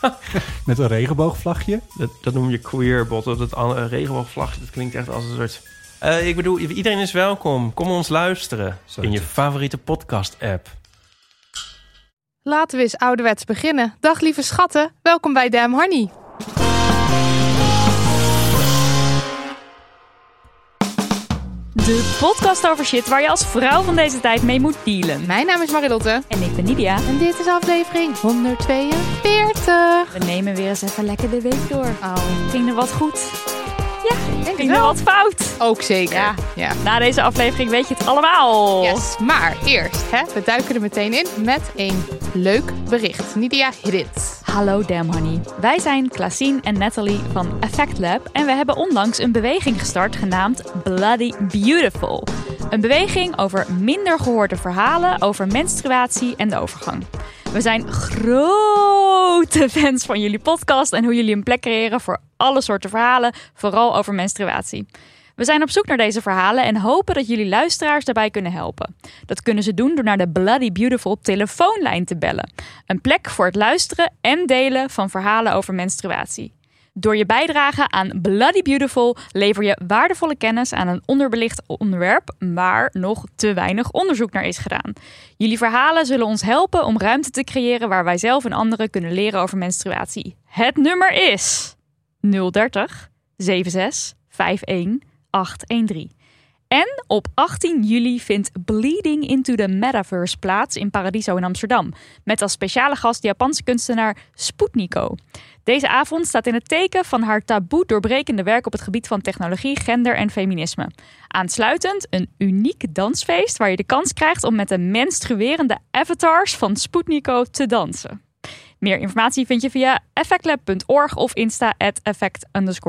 met een regenboogvlagje. Dat, dat noem je queerbot. Dat uh, regenboogvlagje, dat klinkt echt als een soort... Eh, ik bedoel, iedereen is welkom. Kom ons luisteren Zo in je favoriete podcast-app. Laten we eens ouderwets beginnen. Dag lieve schatten, welkom bij Damn Honey. De podcast over shit waar je als vrouw van deze tijd mee moet dealen. Mijn naam is Marilotte En ik ben Nidia. en dit is aflevering 142. We nemen weer eens even lekker de week door. Oh, Ging er wat goed? Denk het Ging er wel. wat fout? Ook zeker. Ja. ja. Na deze aflevering weet je het allemaal. Yes, maar eerst, hè, we duiken er meteen in met een leuk bericht. Nidia, hit it. Hallo Damn Honey. Wij zijn Klasien en Natalie van Effect Lab en we hebben onlangs een beweging gestart genaamd Bloody Beautiful. Een beweging over minder gehoorde verhalen over menstruatie en de overgang. We zijn grote fans van jullie podcast en hoe jullie een plek creëren voor alle soorten verhalen, vooral over menstruatie. We zijn op zoek naar deze verhalen en hopen dat jullie luisteraars daarbij kunnen helpen. Dat kunnen ze doen door naar de Bloody Beautiful telefoonlijn te bellen. Een plek voor het luisteren en delen van verhalen over menstruatie. Door je bijdrage aan Bloody Beautiful lever je waardevolle kennis aan een onderbelicht onderwerp waar nog te weinig onderzoek naar is gedaan. Jullie verhalen zullen ons helpen om ruimte te creëren waar wij zelf en anderen kunnen leren over menstruatie. Het nummer is 030 76 51 813. En op 18 juli vindt Bleeding into the Metaverse plaats in Paradiso in Amsterdam. Met als speciale gast de Japanse kunstenaar Sputniko. Deze avond staat in het teken van haar taboe doorbrekende werk op het gebied van technologie, gender en feminisme. Aansluitend een uniek dansfeest waar je de kans krijgt om met de menstruerende avatars van Sputniko te dansen. Meer informatie vind je via effectlab.org of insta at effect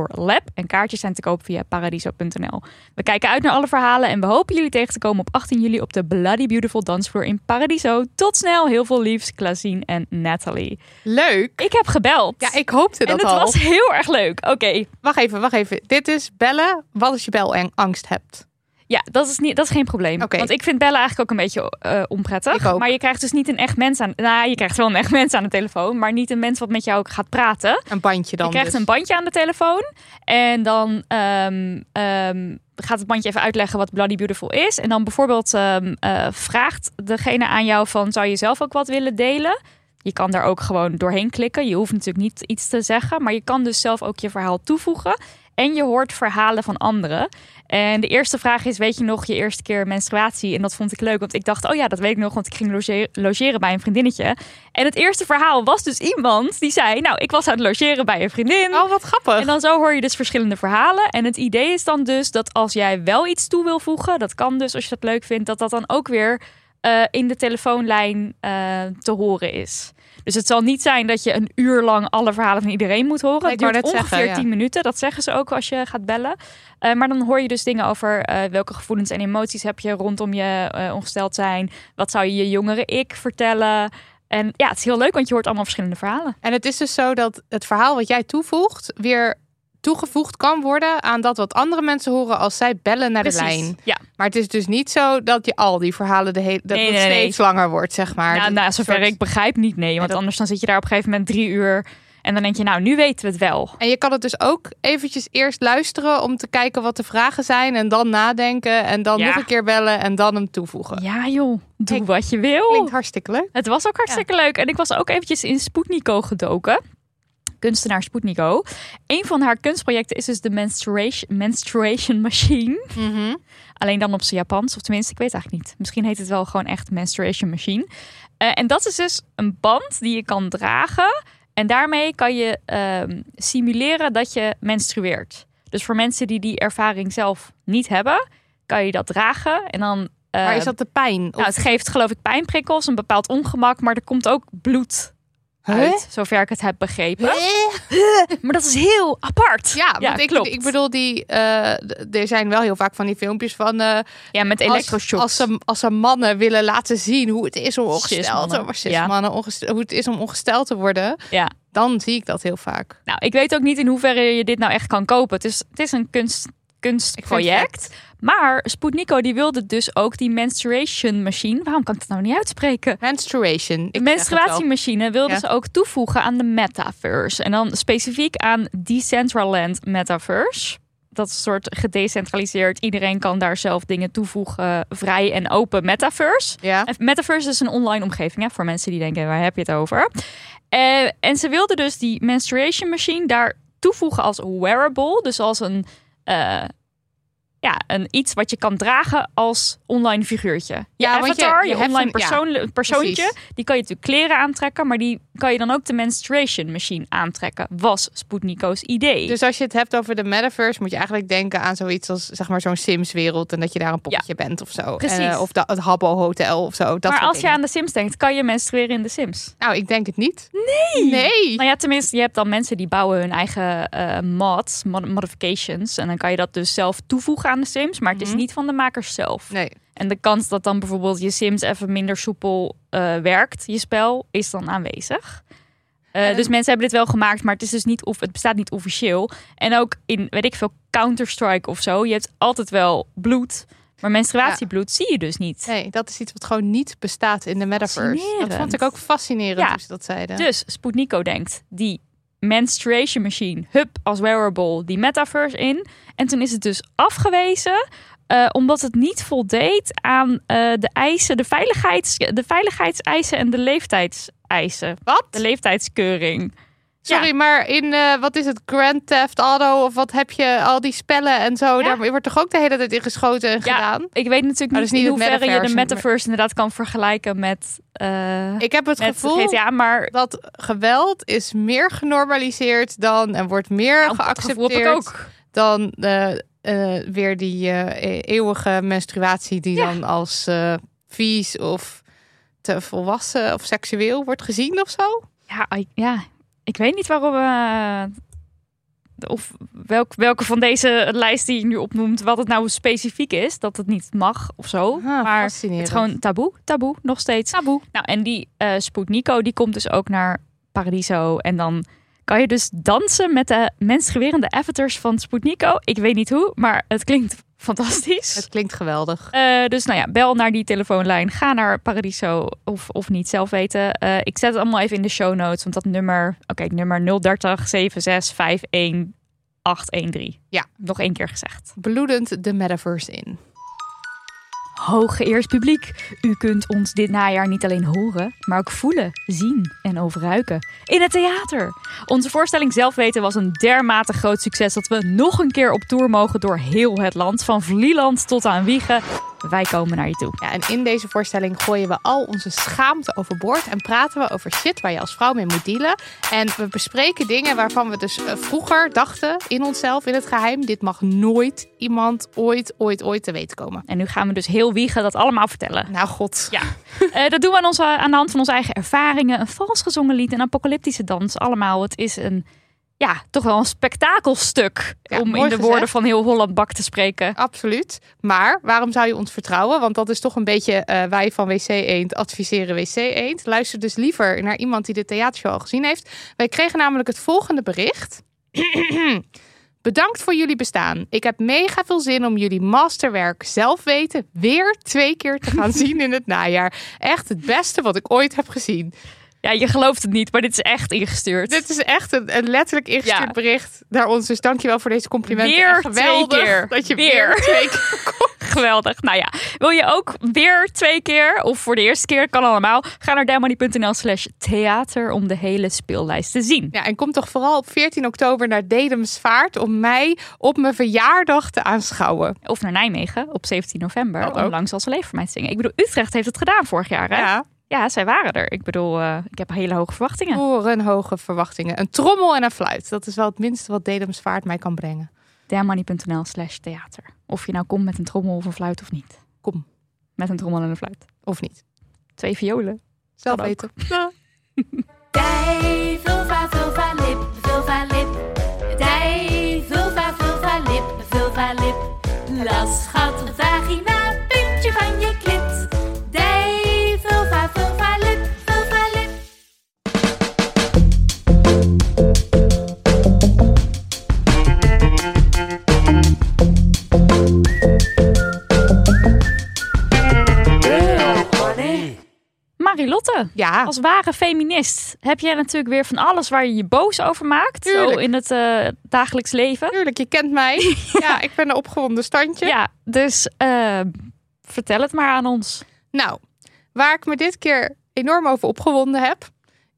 lab. En kaartjes zijn te koop via paradiso.nl. We kijken uit naar alle verhalen en we hopen jullie tegen te komen op 18 juli op de Bloody Beautiful dansvloer in Paradiso. Tot snel, heel veel liefs, Klasien en Natalie. Leuk. Ik heb gebeld. Ja, ik hoopte en dat het al. was heel erg leuk. Oké, Wacht even, wacht even. Dit is bellen wat als je belangst hebt. Ja, dat is, niet, dat is geen probleem. Want ik vind bellen eigenlijk ook een beetje eh, onprettig. Maar je krijgt dus niet een echt mens aan... Nou, je krijgt wel een echt mens aan de telefoon, maar niet een mens wat met jou ook gaat praten. Een bandje dan Je krijgt dus. een bandje aan de telefoon. En dan ehm, ehm, gaat het bandje even uitleggen wat Bloody Beautiful is. En dan bijvoorbeeld ehm, eh, vraagt degene aan jou van... zou je zelf ook wat willen delen? Je kan daar ook gewoon doorheen klikken. Je hoeft natuurlijk niet iets te zeggen. Maar je kan dus zelf ook je verhaal toevoegen. En je hoort verhalen van anderen. En de eerste vraag is, weet je nog je eerste keer menstruatie? En dat vond ik leuk, want ik dacht, oh ja, dat weet ik nog, want ik ging loge- logeren bij een vriendinnetje. En het eerste verhaal was dus iemand die zei, nou, ik was aan het logeren bij een vriendin. Oh, wat grappig. En dan zo hoor je dus verschillende verhalen. En het idee is dan dus dat als jij wel iets toe wil voegen, dat kan dus als je dat leuk vindt, dat dat dan ook weer eh, in de telefoonlijn eh, te horen is. Dus het zal niet zijn dat je een uur lang alle verhalen van iedereen moet horen. Ik Het duurt ongeveer zeggen, ja. 10 minuten. Dat zeggen ze ook als je gaat bellen. Eh, maar dan hoor je dus dingen over eh, welke gevoelens en emoties heb je rondom je eh, ongesteld zijn. Wat zou je je jongere ik vertellen? En ja, het is heel leuk, want je hoort allemaal verschillende verhalen. En het is dus zo dat het verhaal wat jij toevoegt weer toegevoegd kan worden aan dat wat andere mensen horen als zij bellen naar de lijn. Ja, Maar het is dus niet zo dat je al die verhalen de hele dat Nee, het nee. steeds langer wordt, zeg maar. nou, nou, zover soort- ik begrijp niet, nee. Want dat- anders dan zit je daar op een gegeven moment drie uur. En dan denk je, nou, nu weten we het wel. En je kan het dus ook eventjes eerst luisteren om te kijken wat de vragen zijn en dan nadenken en dan Ja. nog een keer bellen en dan hem toevoegen. Ja joh, doe wat je wil. Klinkt hartstikke leuk. Het was ook hartstikke leuk. En ik was ook eventjes in Sputniko gedoken. Kunstenaar Sputniko. Een van haar kunstprojecten is dus de menstruation, menstruation machine. Mhm. Alleen dan op zijn Japans. Of tenminste, ik weet eigenlijk niet. Misschien heet het wel gewoon echt menstruation machine. Eh, en dat is dus een band die je kan dragen. En daarmee kan je ehm, simuleren dat je menstrueert. Dus voor mensen die die ervaring zelf niet hebben, kan je dat dragen. En dan. Maar eh, is dat de pijn? Of- nou, het geeft geloof ik pijnprikkels, een bepaald ongemak, maar er komt ook bloed uit, zover ik het heb begrepen. Maar dat is heel apart. Ja, want ik, klopt. ik bedoel, die, eh, er zijn wel heel vaak van die filmpjes van... eh, ja, met elektroshocks. als, ze, als ze mannen willen laten zien hoe het is om ongesteld te Cismannen. worden. Cismannen, ongest- hoe het is om ongesteld te worden. Ja. Dan zie ik dat heel vaak. Nou, ik weet ook niet in hoeverre je dit nou echt kan kopen. Het is, het is een kunst, kunstproject. Maar Sputnico die wilde dus ook die menstruation machine. Waarom kan ik het nou niet uitspreken? Menstruation. Ik De menstruatiemachine wilden Ja. ze ook toevoegen aan de metaverse. En dan specifiek aan Decentraland Metaverse. Dat is een soort gedecentraliseerd. Iedereen kan daar zelf dingen toevoegen. Vrij en open metaverse. Ja. En Metaverse is een online omgeving hè, voor mensen die denken, waar heb je het over? Eh, en ze wilden dus die menstruation machine daar toevoegen als wearable. Dus als een, eh, ja, een iets wat je kan dragen als online figuurtje. Je Ja, want je- avatar, je online ja, persoon, persoontje, precies. die kan je natuurlijk kleren aantrekken. Maar die kan je dan ook de menstruation machine aantrekken. Was Sputnico's idee. Dus als je het hebt over de metaverse, moet je eigenlijk denken aan zoiets als zeg maar zo'n Sims-wereld en dat je daar een poppetje bent of zo. Precies. Eh, of da- het Habbo Hotel of zo. Dat maar als je aan de Sims denkt, kan je menstrueren in de Sims? Nou, ik denk het niet. Nee. Nee. Nou ja, tenminste, je hebt dan mensen die bouwen hun eigen eh, mods, mod- modifications. En dan kan je dat dus zelf toevoegen aan de Sims. Maar het is Mhm. niet van de makers zelf. Nee. En de kans dat dan bijvoorbeeld je Sims even minder soepel eh, werkt, je spel, is dan aanwezig. Eh, En- Dus mensen hebben dit wel gemaakt, maar het, is dus niet, of, het bestaat niet officieel. En ook in, weet ik veel, Counter-Strike of zo. Je hebt altijd wel bloed. Maar menstruatiebloed zie je dus niet. Nee, dat is iets wat gewoon niet bestaat in de metaverse. Dat vond ik ook fascinerend Ja. hoe ze dat zeiden. Dus Sputnico denkt, die menstruation machine, hup, als wearable, die metaverse in. En toen is het dus afgewezen, eh, omdat het niet voldeed aan eh, de eisen, de, veiligheids, de veiligheidseisen en de leeftijdseisen. Wat? De leeftijdskeuring. Sorry, Ja. maar in, eh, wat is het, Grand Theft Auto of wat heb je, al die spellen en zo, Ja. daar wordt toch ook de hele tijd in geschoten en Ja. gedaan? Ik weet natuurlijk Maar niet, in het hoeverre je de metaverse, maar- inderdaad kan vergelijken met, Ik heb het gevoel GTA, maar dat geweld is meer genormaliseerd dan en wordt meer nou, geaccepteerd ook. dan eh, weer die eh, e- eeuwige menstruatie die Ja. dan als eh, vies of te volwassen of seksueel wordt gezien of zo. Ja, ik- ja, ik weet niet waarom. of welk, welke van deze lijst die je nu opnoemt, wat het nou specifiek is, dat het niet mag of zo. Ah, maar het is gewoon taboe, taboe, nog steeds. taboe. Nou, en die eh Sputnico, die komt dus ook naar Paradiso. En dan kan je dus dansen met de mensgewerende avatars van Sputnico. Ik weet niet hoe, maar het klinkt fantastisch. Het klinkt geweldig. Eh, dus nou ja, bel naar die telefoonlijn. Ga naar Paradiso of, of niet zelf weten. Eh, ik zet het allemaal even in de show notes. Want dat nummer, oké, nummer 030 76 51 813. Ja. Nog één keer gezegd. Bloedend de metaverse in. Hooggeëerd publiek, u kunt ons dit najaar niet alleen horen, maar ook voelen, zien en overruiken. In het theater. Onze voorstelling Zelf Weten was een dermate groot succes dat we nog een keer op tour mogen door heel het land. Van Vlieland tot aan Wiegen. Wij komen naar je toe. Ja, en in deze voorstelling gooien we al onze schaamte overboord en praten we over shit waar je als vrouw mee moet dealen. En we bespreken dingen waarvan we dus eh, vroeger dachten in onszelf, in het geheim, dit mag nooit iemand ooit, ooit, ooit te weten komen. En nu gaan we dus heel Wiegen dat allemaal vertellen. Nou god. Ja, Eh, dat doen we aan, onze, aan de hand van onze eigen ervaringen. Een vals gezongen lied, een apocalyptische dans. Allemaal. Het is een, ja, toch wel een spektakelstuk. Ja, om in de gezegd. woorden van heel Holland Bak te spreken. Absoluut. Maar waarom zou je ons vertrouwen? Want dat is toch een beetje eh, wij van WC Eend adviseren WC Eend. Luister dus liever naar iemand die de theatershow al gezien heeft. Wij kregen namelijk het volgende bericht. Bedankt voor jullie bestaan. Ik heb mega veel zin om jullie masterwerk zelf weten weer twee keer te gaan zien in het najaar. Echt het beste wat ik ooit heb gezien. Ja, je gelooft het niet, maar dit is echt ingestuurd. Dit is echt een, een letterlijk ingestuurd Ja. bericht naar ons. Dus dankjewel voor deze complimenten. Weer En geweldig twee keer. Dat je Weer. weer twee keer Geweldig. Nou ja, wil je ook weer twee keer of voor de eerste keer, kan allemaal. Ga naar demoney.nl slash theater om de hele speellijst te zien. Ja, en kom toch vooral op 14 oktober naar Dedemsvaart om mij op mijn verjaardag te aanschouwen. Of naar Nijmegen op 17 november Dat om ook. Lang zal ze leven voor mij te zingen. Ik bedoel, Utrecht heeft het gedaan vorig jaar. Hè? Ja, Ja, zij waren er. Ik bedoel, eh, ik heb hele hoge verwachtingen. torenhoge verwachtingen. Een trommel en een fluit. Dat is wel het minste wat Dedemsvaart mij kan brengen. Demoney.nl slash theater. Of je nou komt met een trommel of een fluit of niet. Kom. Met een trommel en een fluit. Of niet. Twee violen. Zelf weten. Marilotte, Ja, als ware feminist heb jij natuurlijk weer van alles waar je je boos over maakt. Zo Tuurlijk. in het eh, dagelijks leven. tuurlijk, je kent mij. ja, ik ben een opgewonden standje. Ja, dus eh, vertel het maar aan ons. Nou, waar ik me dit keer enorm over opgewonden heb,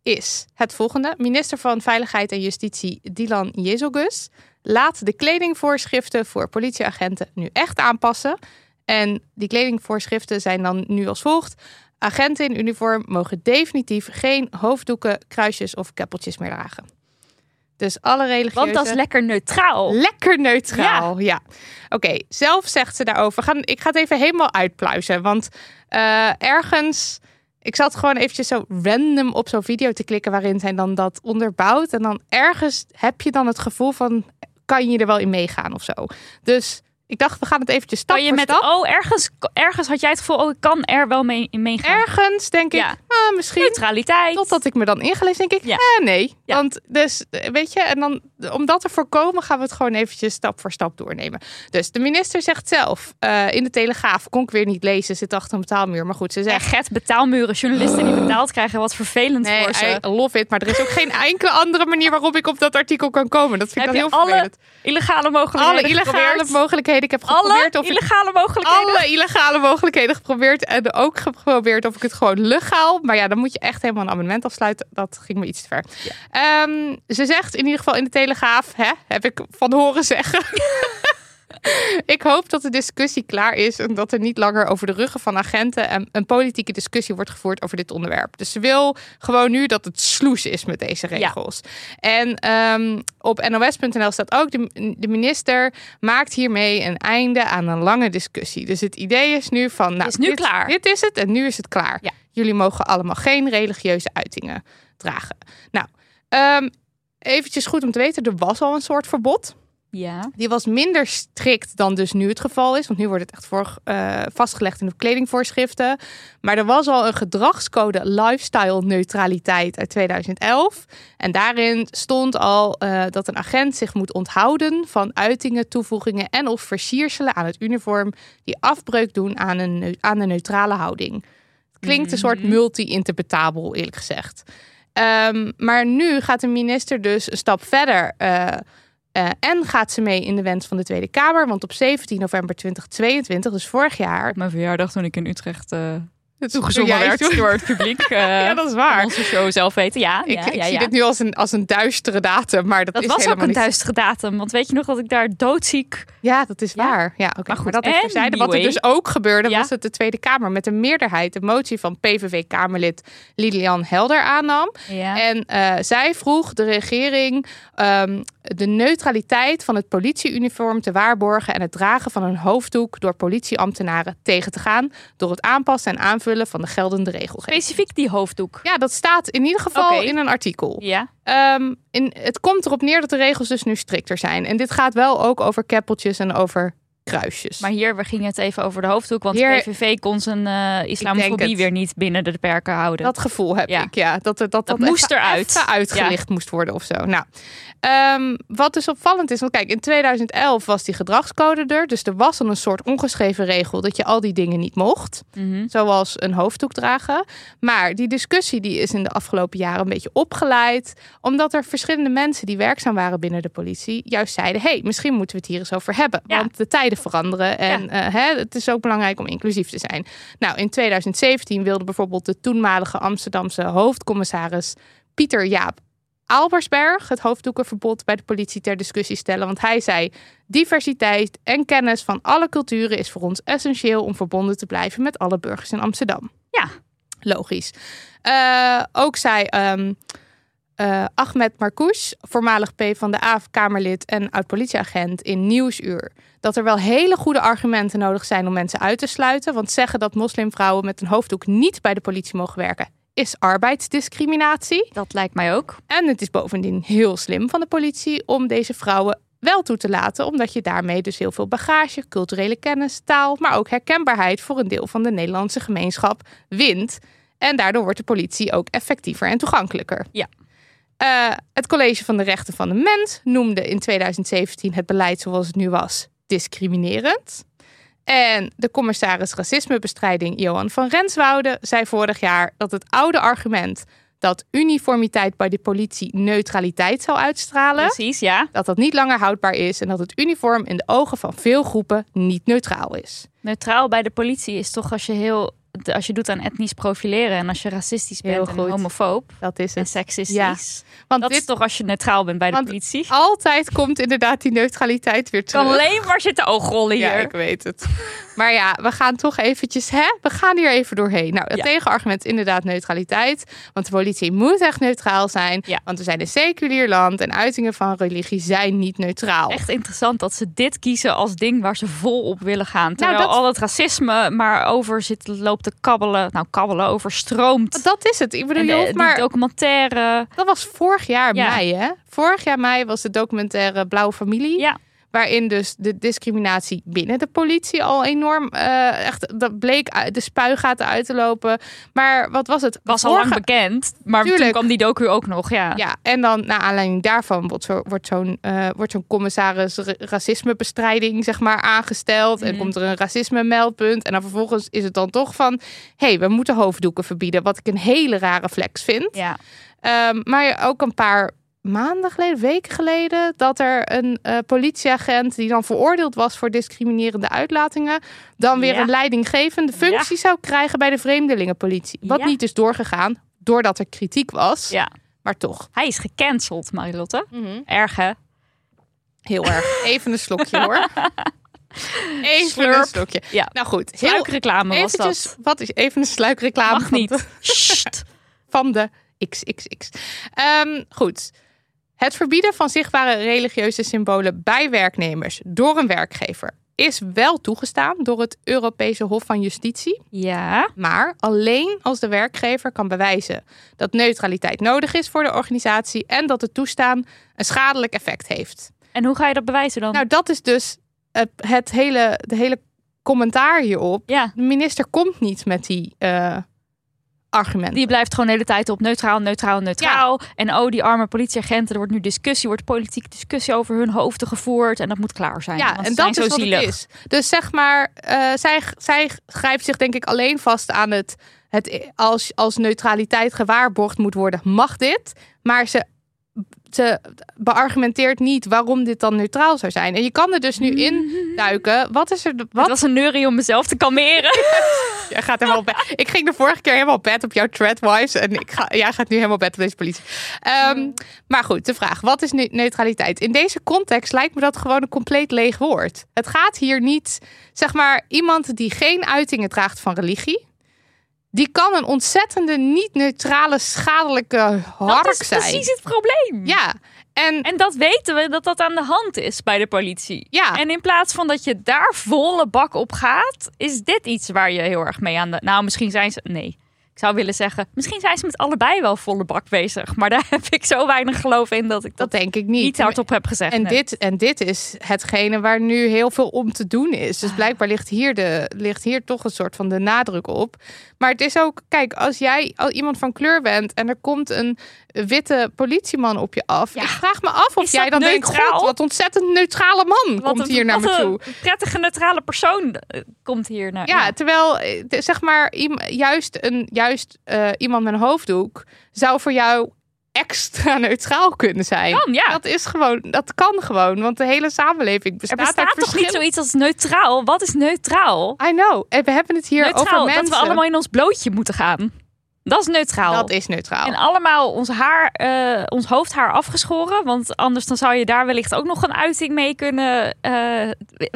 is het volgende. Minister van Veiligheid en Justitie Dylan Jezogus laat de kledingvoorschriften voor politieagenten nu echt aanpassen. En die kledingvoorschriften zijn dan nu als volgt. Agenten in uniform mogen definitief geen hoofddoeken, kruisjes of keppeltjes meer dragen. Dus alle religieuze... Want dat is lekker neutraal. Lekker neutraal, ja. Oké, zelf zegt ze daarover. Gaan, ik ga het even helemaal uitpluizen. Want eh, ergens... Ik zat gewoon eventjes zo random op zo'n video te klikken... waarin zij dan dat onderbouwt. En dan ergens heb je dan het gevoel van... kan je er wel in meegaan of zo. Dus ik dacht, we gaan het eventjes stap Kan je voor met, stap. oh, ergens, ergens had jij het gevoel, oh, ik kan er wel mee meegaan. Ergens denk ik, Ja. ah, misschien... Neutraliteit. Totdat ik me dan ingelezen, denk ik, Ja. eh, nee. Ja. Want dus, weet je, en dan, om dat te voorkomen, gaan we het gewoon eventjes stap voor stap doornemen. Dus de minister zegt zelf, eh, in de Telegraaf, kon ik weer niet lezen, zit achter een betaalmuur. Maar goed, ze zegt, get betaalmuren, journalisten die betaald krijgen, wat vervelend nee, voor ze. I love it. Maar er is ook geen enkele andere manier waarop ik op dat artikel kan komen. Dat vind ik dan heel alle vervelend. illegale mogelijkheden Alle illegale geprobeerd? mogelijkheden. Ik heb Alle geprobeerd of ik illegale mogelijkheden? alle illegale mogelijkheden geprobeerd. En ook geprobeerd of ik het gewoon legaal. Maar ja, dan moet je echt helemaal een abonnement afsluiten. Dat ging me iets te ver. Ehm, ze zegt in ieder geval in de Telegraaf, hè, heb ik van horen zeggen. ik hoop dat de discussie klaar is en dat er niet langer over de ruggen van agenten een, een politieke discussie wordt gevoerd over dit onderwerp. Dus ze wil gewoon nu dat het sloes is met deze regels. En ehm, op nos.nl staat ook, de, de minister maakt hiermee een einde aan een lange discussie. Dus het idee is nu van, nou, Is nu dit, klaar. dit is het en nu is het klaar. Ja. Jullie mogen allemaal geen religieuze uitingen dragen. Nou, ehm eventjes goed om te weten, er was al een soort verbod. Ja. Die was minder strikt dan dus nu het geval is. Want nu wordt het echt voor, eh, vastgelegd in de kledingvoorschriften. Maar er was al een gedragscode lifestyle neutraliteit uit 2011. En daarin stond al eh, dat een agent zich moet onthouden van uitingen, toevoegingen en of versierselen aan het uniform die afbreuk doen aan, een, aan de neutrale houding. Klinkt een soort multi-interpretabel, eerlijk gezegd. Ehm, maar nu gaat de minister dus een stap verder. eh, eh, en gaat ze mee in de wens van de Tweede Kamer. Want op 17 november 2022, dus vorig jaar. Mijn verjaardag toen ik in Utrecht uh, toegezongen werd door het publiek. eh, ja, dat is waar. Onze show zelf weten. Ja, Ik, ja, ik ja, zie ja. dit nu als een, als een duistere datum. Maar dat, Dat is was ook een niet- duistere datum. Want weet je nog dat ik daar doodziek... Ja, dat is Ja. waar. Ja, oké. Maar goed, Maar dat terzijde. Wat er dus ook gebeurde, Ja. was dat de Tweede Kamer met een meerderheid de motie van PVV-Kamerlid Lilian Helder aannam. Ja. En eh, zij vroeg de regering ehm, de neutraliteit van het politieuniform te waarborgen en het dragen van een hoofddoek door politieambtenaren tegen te gaan door het aanpassen en aanvullen van de geldende regelgeving. Specifiek die hoofddoek. Ja, dat staat in ieder geval in een artikel. Ja. Ehm, in, het komt erop neer dat de regels dus nu strikter zijn. En dit gaat wel ook over keppeltjes en over kruisjes. Maar hier we gingen het even over de hoofddoek. Want Hier- de PVV kon zijn denk islamofobie weer niet binnen de perken houden. Dat gevoel heb Ja. ik, ja. Dat dat, Dat dat, moest even- eruit. even uitgelicht moest worden of zo. Nou, ehm, wat dus opvallend is, want kijk, in 2011 was die gedragscode er. Dus er was al een soort ongeschreven regel dat je al die dingen niet mocht. Mhm. Zoals een hoofddoek dragen. Maar die discussie die is in de afgelopen jaren een beetje opgeleid. Omdat er verschillende mensen die werkzaam waren binnen de politie... juist zeiden, hey, misschien moeten we het hier eens over hebben. Ja. Want de tijden veranderen. En eh, hè, het is ook belangrijk om inclusief te zijn. Nou, in 2017 wilde bijvoorbeeld de toenmalige Amsterdamse hoofdcommissaris... Pieter Jaap Albersberg het hoofddoekenverbod bij de politie ter discussie stellen. Want hij zei: diversiteit en kennis van alle culturen is voor ons essentieel om verbonden te blijven met alle burgers in Amsterdam. Ja. Logisch. Eh, ook zei ehm, eh, Ahmed Marcouch, voormalig P van de A-Kamerlid en oud-politieagent in Nieuwsuur, dat er wel hele goede argumenten nodig zijn om mensen uit te sluiten. Want zeggen dat moslimvrouwen met een hoofddoek niet bij de politie mogen werken, is arbeidsdiscriminatie. Dat lijkt mij ook. En het is bovendien heel slim van de politie om deze vrouwen wel toe te laten, omdat je daarmee dus heel veel bagage, culturele kennis, taal, maar ook herkenbaarheid voor een deel van de Nederlandse gemeenschap wint. En daardoor wordt de politie ook effectiever en toegankelijker. Ja. Eh, het College van de Rechten van de Mens noemde in 2017 het beleid zoals het nu was discriminerend. En de commissaris racismebestrijding Johan van Renswoude zei vorig jaar dat het oude argument dat uniformiteit bij de politie neutraliteit zou uitstralen, Precies, ja. dat dat niet langer houdbaar is en dat het uniform in de ogen van veel groepen niet neutraal is. Neutraal bij de politie is toch als je heel... Als je doet aan etnisch profileren en als je racistisch bent en homofoob Dat is en het. seksistisch. Ja. Want Dat dit is toch als je neutraal bent bij de politie? altijd komt inderdaad die neutraliteit weer terug. kan alleen maar zitten oogrollen hier. Ja, ik weet het. Maar ja, we gaan toch eventjes, hè? We gaan hier even doorheen. Nou, het Ja. tegenargument is inderdaad neutraliteit. Want de politie moet echt neutraal zijn. Ja. Want we zijn een seculier land en uitingen van religie zijn niet neutraal. Echt interessant dat ze dit kiezen als ding waar ze vol op willen gaan. Terwijl Nou, dat- al het racisme maar over zit, loopt te kabbelen. Nou, kabbelen, overstroomt. Dat is het. Ik bedoel, je de- die maar... documentaire. Dat was vorig jaar Ja. mei, hè? Vorig jaar mei was de documentaire Blauwe Familie. Ja, Waarin dus de discriminatie binnen de politie al enorm... eh, echt, dat bleek de spuigaten uit te lopen. Maar wat was het? was al lang bekend. Maar toen kwam die docu ook nog, ja. Ja, en dan naar aanleiding daarvan wordt, zo, wordt zo'n eh, wordt zo'n commissaris ra- racismebestrijding zeg maar aangesteld. En Mhm. komt er een racisme meldpunt. En dan vervolgens is het dan toch van... hé, hey, we moeten hoofddoeken verbieden. Wat ik een hele rare flex vind. Ja. Ehm, maar ook een paar maanden geleden, weken geleden... dat er een eh, politieagent die dan veroordeeld was... voor discriminerende uitlatingen... dan weer Ja. een leidinggevende functie zou krijgen... bij de vreemdelingenpolitie. Wat Ja. niet is doorgegaan, doordat er kritiek was. ja. Maar toch. Hij is gecanceld, Marilotte. Erg, hè? Heel erg. Even een slokje hoor. Even Slurp. een slokje. Ja. Nou goed, heel Sluikreclame was dat. wat is even een sluikreclame Mag van niet. de, Sst. van de XXX. Ehm, goed. Het verbieden van zichtbare religieuze symbolen bij werknemers door een werkgever is wel toegestaan door het Europese Hof van Justitie. Ja. Maar alleen als de werkgever kan bewijzen dat neutraliteit nodig is voor de organisatie en dat het toestaan een schadelijk effect heeft. En hoe ga je dat bewijzen dan? Nou, dat is dus het, het hele, de hele commentaar hierop. ja. De minister komt niet met die eh, argumenten. Die blijft gewoon de hele tijd op neutraal, neutraal, neutraal. En oh, die arme politieagenten, er wordt nu discussie, wordt politieke discussie over hun hoofden gevoerd. En dat moet klaar zijn. ja, en dat is zo wat zielig. het is. Dus zeg maar, eh, zij, zij grijpt zich denk ik alleen vast aan het... het als, als neutraliteit gewaarborgd moet worden, mag dit. Maar ze, ze beargumenteert niet waarom dit dan neutraal zou zijn. En je kan er dus nu in duiken. Wat is er... Het Wat was een neurie om mezelf te kalmeren. Jij gaat helemaal. Ik ging de vorige keer helemaal bed op jouw threadwise. En ik ga, jij gaat nu helemaal bed op deze politie. Ehm, maar goed, de vraag. Wat is ne- neutraliteit? In deze context lijkt me dat gewoon een compleet leeg woord. Het gaat hier niet... Zeg maar, iemand die geen uitingen draagt van religie... Die kan een ontzettende niet-neutrale, schadelijke dat hark is zijn. precies het probleem. Ja, en En dat weten we, dat dat aan de hand is bij de politie. Ja. En in plaats van dat je daar volle bak op gaat, is dit iets waar je heel erg mee aan de... Nou, misschien zijn ze... Nee. Ik zou willen zeggen, misschien zijn ze met allebei wel volle bak bezig. Maar daar heb ik zo weinig geloof in dat ik dat, dat denk ik niet. niet hardop heb gezegd. En dit, en dit is hetgene waar nu heel veel om te doen is. Ah. Dus blijkbaar ligt hier, de, ligt hier toch een soort van de nadruk op. Maar het is ook, kijk, als jij al iemand van kleur bent en er komt een witte politieman op je af. Ja. Ik vraag me af of jij dan denkt, god, wat ontzettend neutrale man Wat komt een- hier naar me een toe. prettige neutrale persoon eh, komt hier naar. Ja, terwijl eh, zeg maar juist, een, juist eh, iemand met een hoofddoek zou voor jou extra neutraal kunnen zijn. Kan, ja. Dat is gewoon, dat kan gewoon, want de hele samenleving er bestaat, bestaat uit toch niet zoiets als neutraal? Wat is neutraal? I know. En we hebben het hier neutraal, over mensen. dat we allemaal in ons blootje moeten gaan. Dat is neutraal. Dat is neutraal. En allemaal ons haar, eh, ons hoofdhaar afgeschoren. Want anders dan zou je daar wellicht ook nog een uiting mee kunnen.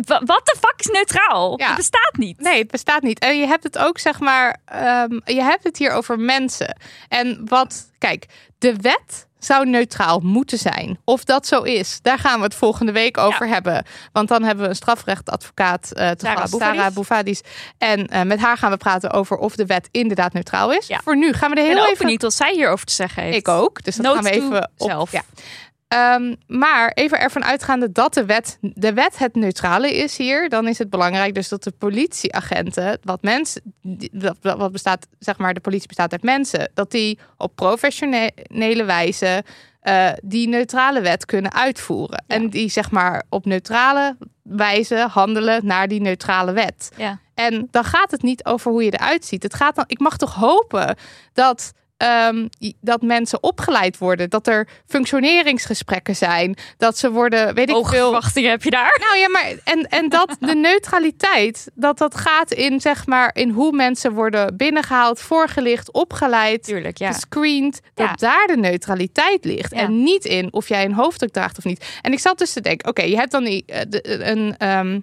wa- wat de fuck is neutraal? Ja. Het bestaat niet. Nee, het bestaat niet. En je hebt het ook, zeg maar, ehm, je hebt het hier over mensen. En wat, kijk, de wet zou neutraal moeten zijn. Of dat zo is, daar gaan we het volgende week over hebben. Want dan hebben we een strafrechtadvocaat, eh te Sarah gast, Bouvadis. Sarah Bouvadis. En eh, met haar gaan we praten over of de wet inderdaad neutraal is. Ja. Voor nu gaan we er Ik heel even... benieuwd wat zij hierover te zeggen heeft. Ik ook. Dus dat Note gaan we even op. self. Ja. Ehm, maar even ervan uitgaande dat de wet, de wet het neutrale is hier, dan is het belangrijk dus dat de politieagenten, wat mensen, wat bestaat, zeg maar, de politie bestaat uit mensen, dat die op professionele wijze eh, die neutrale wet kunnen uitvoeren. En die zeg maar op neutrale wijze handelen naar die neutrale wet. Ja. En dan gaat het niet over hoe je eruit ziet. Het gaat dan, ik mag toch hopen dat, ehm, dat mensen opgeleid worden. Dat er functioneringsgesprekken zijn. Dat ze worden, weet ik Hoge veel. verwachtingen heb je daar? Nou ja, maar en, en dat de neutraliteit, dat dat gaat in zeg maar in hoe mensen worden binnengehaald, voorgelicht, opgeleid, Tuurlijk, ja. gescreend, dat Ja. daar de neutraliteit ligt. Ja. En niet in of jij een hoofddoek draagt of niet. En ik zat dus te denken, oké, je hebt dan die, eh, de- een, ehm,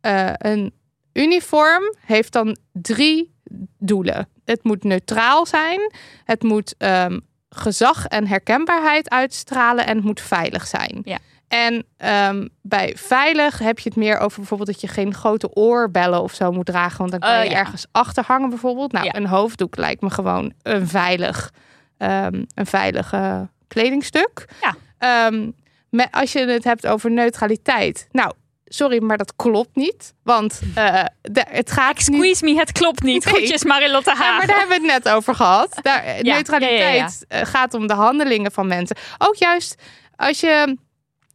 eh, een uniform heeft dan drie doelen. Het moet neutraal zijn, het moet ehm, gezag en herkenbaarheid uitstralen en het moet veilig zijn. Ja. En ehm, bij veilig heb je het meer over bijvoorbeeld dat je geen grote oorbellen of zo moet dragen, want dan kan Oh, je ja. ergens achter hangen bijvoorbeeld. Nou, Ja. een hoofddoek lijkt me gewoon een veilig, ehm, een veilige kledingstuk. Ja. Met, als je het hebt over neutraliteit, nou, sorry, maar dat klopt niet, want eh, de- het gaat niet. Squeeze me, het klopt niet. Nee. Groetjes Marilotte Ja, Hagen. maar daar hebben we het net over gehad. Daar, ja, neutraliteit eh, gaat om de handelingen van mensen. Ook juist als je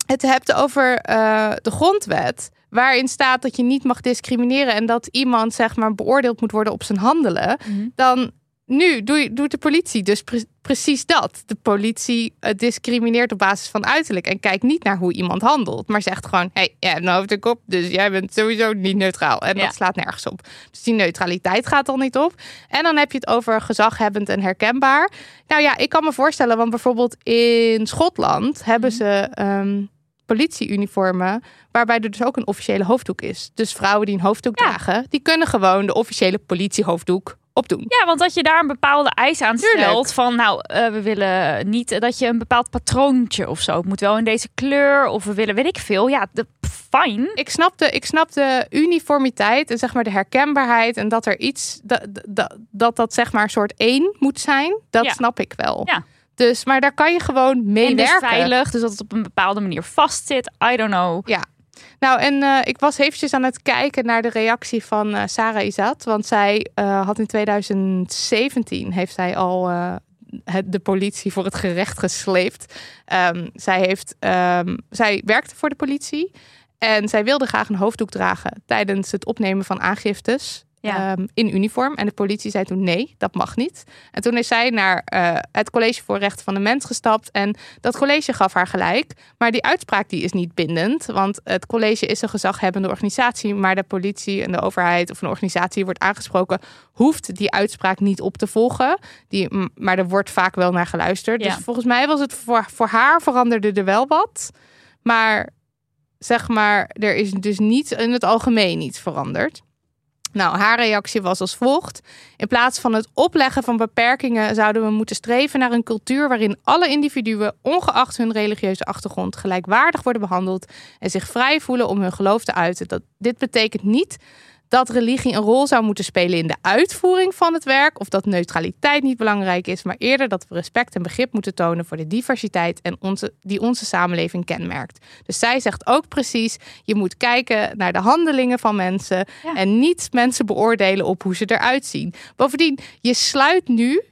het hebt over eh, de grondwet, waarin staat dat je niet mag discrimineren en dat iemand zeg maar beoordeeld moet worden op zijn handelen, Mhm. dan nu doet de politie dus pre- precies dat. De politie eh, discrimineert op basis van uiterlijk en kijkt niet naar hoe iemand handelt, maar zegt gewoon: hey, jij hebt een hoofddoek op, dus jij bent sowieso niet neutraal. En Ja. dat slaat nergens op. Dus die neutraliteit gaat al niet op. En dan heb je het over gezaghebbend en herkenbaar. Nou ja, ik kan me voorstellen, want bijvoorbeeld in Schotland hebben Mhm. ze ehm, politieuniformen, waarbij er dus ook een officiële hoofddoek is. Dus vrouwen die een hoofddoek Ja. dragen, die kunnen gewoon de officiële politiehoofddoek opdoen. Ja, want dat je daar een bepaalde eis aan Tuurlijk. stelt. Van nou, eh, we willen niet dat je een bepaald patroontje of zo. Het moet wel in deze kleur. Of we willen, weet ik veel. Ja, de, fijn. Ik snap, de, ik snap de uniformiteit en zeg maar de herkenbaarheid en dat er iets dat dat, dat, dat zeg maar een soort één moet zijn. Dat Ja. snap ik wel. Ja. Dus, maar daar kan je gewoon mee En dus veilig. Dus dat het op een bepaalde manier vastzit. I don't know. Nou, en eh, ik was eventjes aan het kijken naar de reactie van eh, Sarah Izat. Want zij eh, had in 2017 heeft zij al de politie voor het gerecht gesleept. Ehm, zij, heeft, ehm, zij werkte voor de politie. En zij wilde graag een hoofddoek dragen tijdens het opnemen van aangiftes. Ja. ehm, in uniform. En de politie zei toen nee, dat mag niet. En toen is zij naar eh, het College voor Rechten van de Mens gestapt. En dat college gaf haar gelijk. Maar die uitspraak die is niet bindend. Want het college is een gezaghebbende organisatie. Maar de politie en de overheid of een organisatie wordt aangesproken... hoeft die uitspraak niet op te volgen. Die, maar er wordt vaak wel naar geluisterd. Ja. Dus volgens mij was het voor, voor haar veranderde er wel wat. Maar zeg maar, er is dus niet in het algemeen iets veranderd. Nou, haar reactie was als volgt. In plaats van het opleggen van beperkingen zouden we moeten streven naar een cultuur waarin alle individuen, ongeacht hun religieuze achtergrond, gelijkwaardig worden behandeld en zich vrij voelen om hun geloof te uiten. Dat, dit betekent niet dat religie een rol zou moeten spelen in de uitvoering van het werk of dat neutraliteit niet belangrijk is, maar eerder dat we respect en begrip moeten tonen voor de diversiteit en onze, die onze samenleving kenmerkt. Dus zij zegt ook precies, je moet kijken naar de handelingen van mensen Ja. en niet mensen beoordelen op hoe ze eruit zien. Bovendien, je sluit nu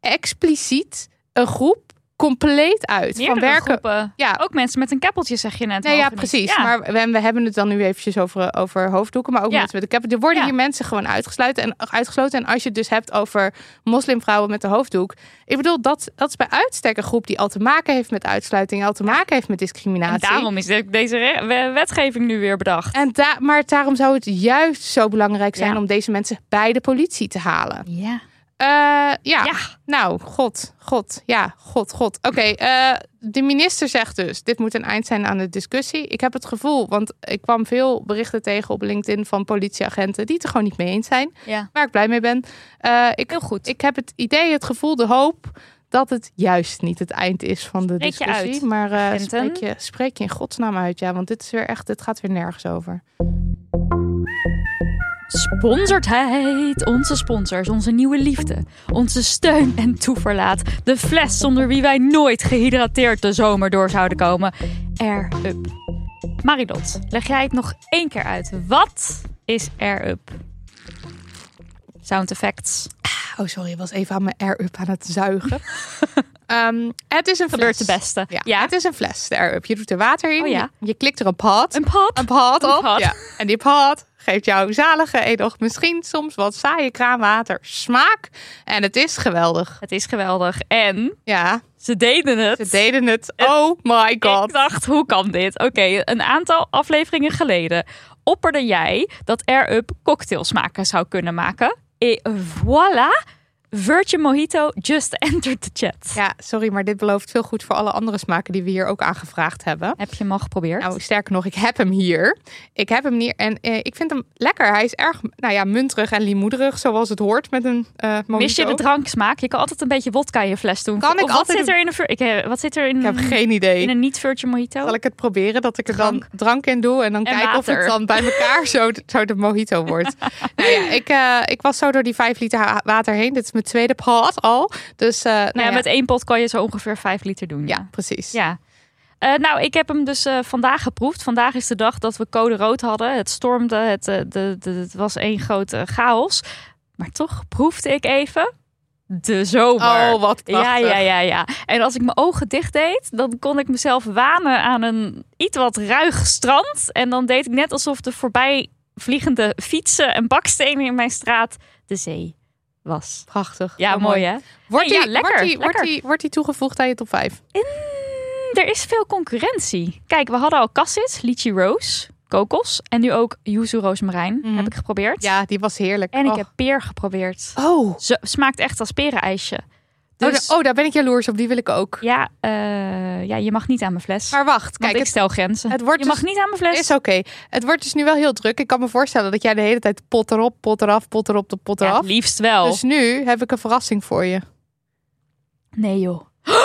expliciet een groep compleet uit van werken. groepen. Ja, Ook mensen met een keppeltje, zeg je net. Nee, ja, mogen niet. precies. Ja. Maar we, we hebben het dan nu eventjes over, over hoofddoeken, maar ook Ja. mensen met een cap. Er worden Ja. hier mensen gewoon uitgesloten en, uitgesloten. En als je het dus hebt over moslimvrouwen met de hoofddoek. Ik bedoel, dat, dat is bij uitstek een groep die al te maken heeft met uitsluiting, al te maken heeft met En discriminatie. daarom is de- deze wetgeving nu weer bedacht. En maar daarom zou het juist zo belangrijk zijn Ja. om deze mensen bij de politie te halen. Ja. Eh, ja. Ja. nou, god, god, ja, god, god. Oké, eh, de minister zegt dus, dit moet een eind zijn aan de discussie. Ik heb het gevoel, want ik kwam veel berichten tegen op LinkedIn van politieagenten die het er gewoon niet mee eens zijn. ja. Waar ik blij mee ben. Eh, ik, Heel goed. ik heb het idee, het gevoel, de hoop dat het juist niet het eind is van de Spreek discussie. uit, maar spreek, je, spreek je in godsnaam uit, ja. Want dit is weer echt, dit gaat weer nergens over. Sponsortijd. Onze sponsors, onze nieuwe liefde. Onze steun en toeverlaat. De fles zonder wie wij nooit gehydrateerd de zomer door zouden komen. Air Up. Marilot, leg jij het nog één keer uit. Wat is Air Up? Sound effects. Oh, sorry, ik was even aan mijn air-up aan het zuigen. Ehm, het is een Gebeurt fles. de beste. Ja, Ja. het is een fles, de air-up. Je doet er water in, Oh ja. je, je klikt er een pot. Een pot. Een pot Een op. Ja. En die pot geeft jou zalige, enig, misschien soms wat saaie kraanwater smaak. En het is geweldig. Het is geweldig. En Ja, ze deden het. ze deden het. Oh my Ik god. dacht, hoe kan dit? Oké, een aantal afleveringen geleden opperde jij dat Air Up cocktailsmaken zou kunnen maken. Et voilà, Virgin Mojito just entered the chat. Ja, sorry, maar dit belooft veel goed voor alle andere smaken die we hier ook aangevraagd hebben. Heb je hem al geprobeerd? Nou, sterker nog, ik heb hem hier. Ik heb hem hier en eh, ik vind hem lekker. Hij is erg, nou ja, munterig en limoederig, zoals het hoort met een eh mojito. Mis je de dranksmaak? Je kan altijd een beetje wodka in je fles doen. Kan ik of wat altijd zit er in een, ik, eh, wat zit er in, Ik heb geen idee. in een niet Virgin Mojito? Zal ik het proberen dat ik er dan Drank. in doe en dan En kijken of water. het dan bij elkaar zo, zo de mojito wordt. nou ja, ik, eh, ik was zo door die vijf liter ha- water heen. Dit is mijn tweede pot al. Dus eh, nou nou ja, ja, met één pot kan je zo ongeveer vijf liter doen. ja, precies. Ja. Eh, nou, ik heb hem dus eh, vandaag geproefd. Vandaag is de dag dat we code rood hadden. Het stormde, het, de, de, het was één grote chaos. Maar toch proefde ik even de zomer. Oh, wat prachtig. ja, ja, ja, ja. En als ik mijn ogen dicht deed, dan kon ik mezelf wanen aan een iets wat ruig strand. En dan deed ik net alsof de voorbij vliegende fietsen en bakstenen in mijn straat de zee was. Prachtig. Ja, mooi hè? Wordt die, ja, lekker, wordt, die, wordt, die, wordt die toegevoegd aan je top 5? Er is veel concurrentie. Kijk, we hadden al cassis, lychee rose, kokos en nu ook yuzu roosmarijn Mhm. heb ik geprobeerd. Ja, die was heerlijk. En ik heb peer geprobeerd. Oh. Ze smaakt echt als perenijsje. Oh, Dus oh, daar ben ik jaloers op. Die wil ik ook. ja, eh, ja, je mag niet aan mijn fles. Maar wacht, kijk, ik het stel grenzen. het wordt je mag dus- niet aan mijn fles. is oké. Het wordt dus nu wel heel druk. Ik kan me voorstellen dat jij de hele tijd pot erop, pot eraf, pot erop, de pot ja, eraf. het liefst wel. Dus nu heb ik een verrassing voor je. Nee joh.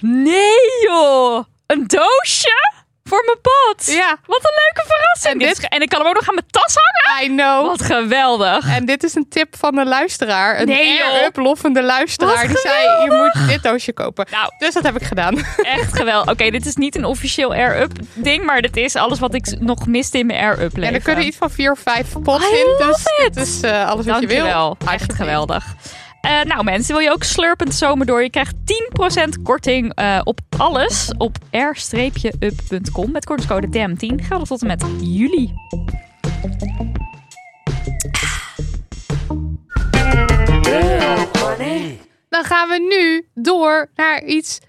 Nee joh. Een doosje voor mijn pot. Ja, Wat een leuke verrassing. En Dit en ik kan hem ook nog aan mijn tas hangen. I know. Wat geweldig. En dit is een tip van een luisteraar. Een Nee, air-up loffende luisteraar. Die zei, je moet dit doosje kopen. Nou, Dus dat heb ik gedaan. Echt geweldig. Oké, dit is niet een officieel air-up ding, maar dit is alles wat ik nog miste in mijn air-up leven. En er kunnen iets van vier of vijf pots I in. Dus it. dit is eh, alles wat je wil. Dankjewel. Echt geweldig. Eh, nou mensen, wil je ook slurpend zomer door? Je krijgt 10% korting eh, op alles op air-up.com met kortingscode DM10. Geldt tot en met juli. Dan gaan we nu door naar iets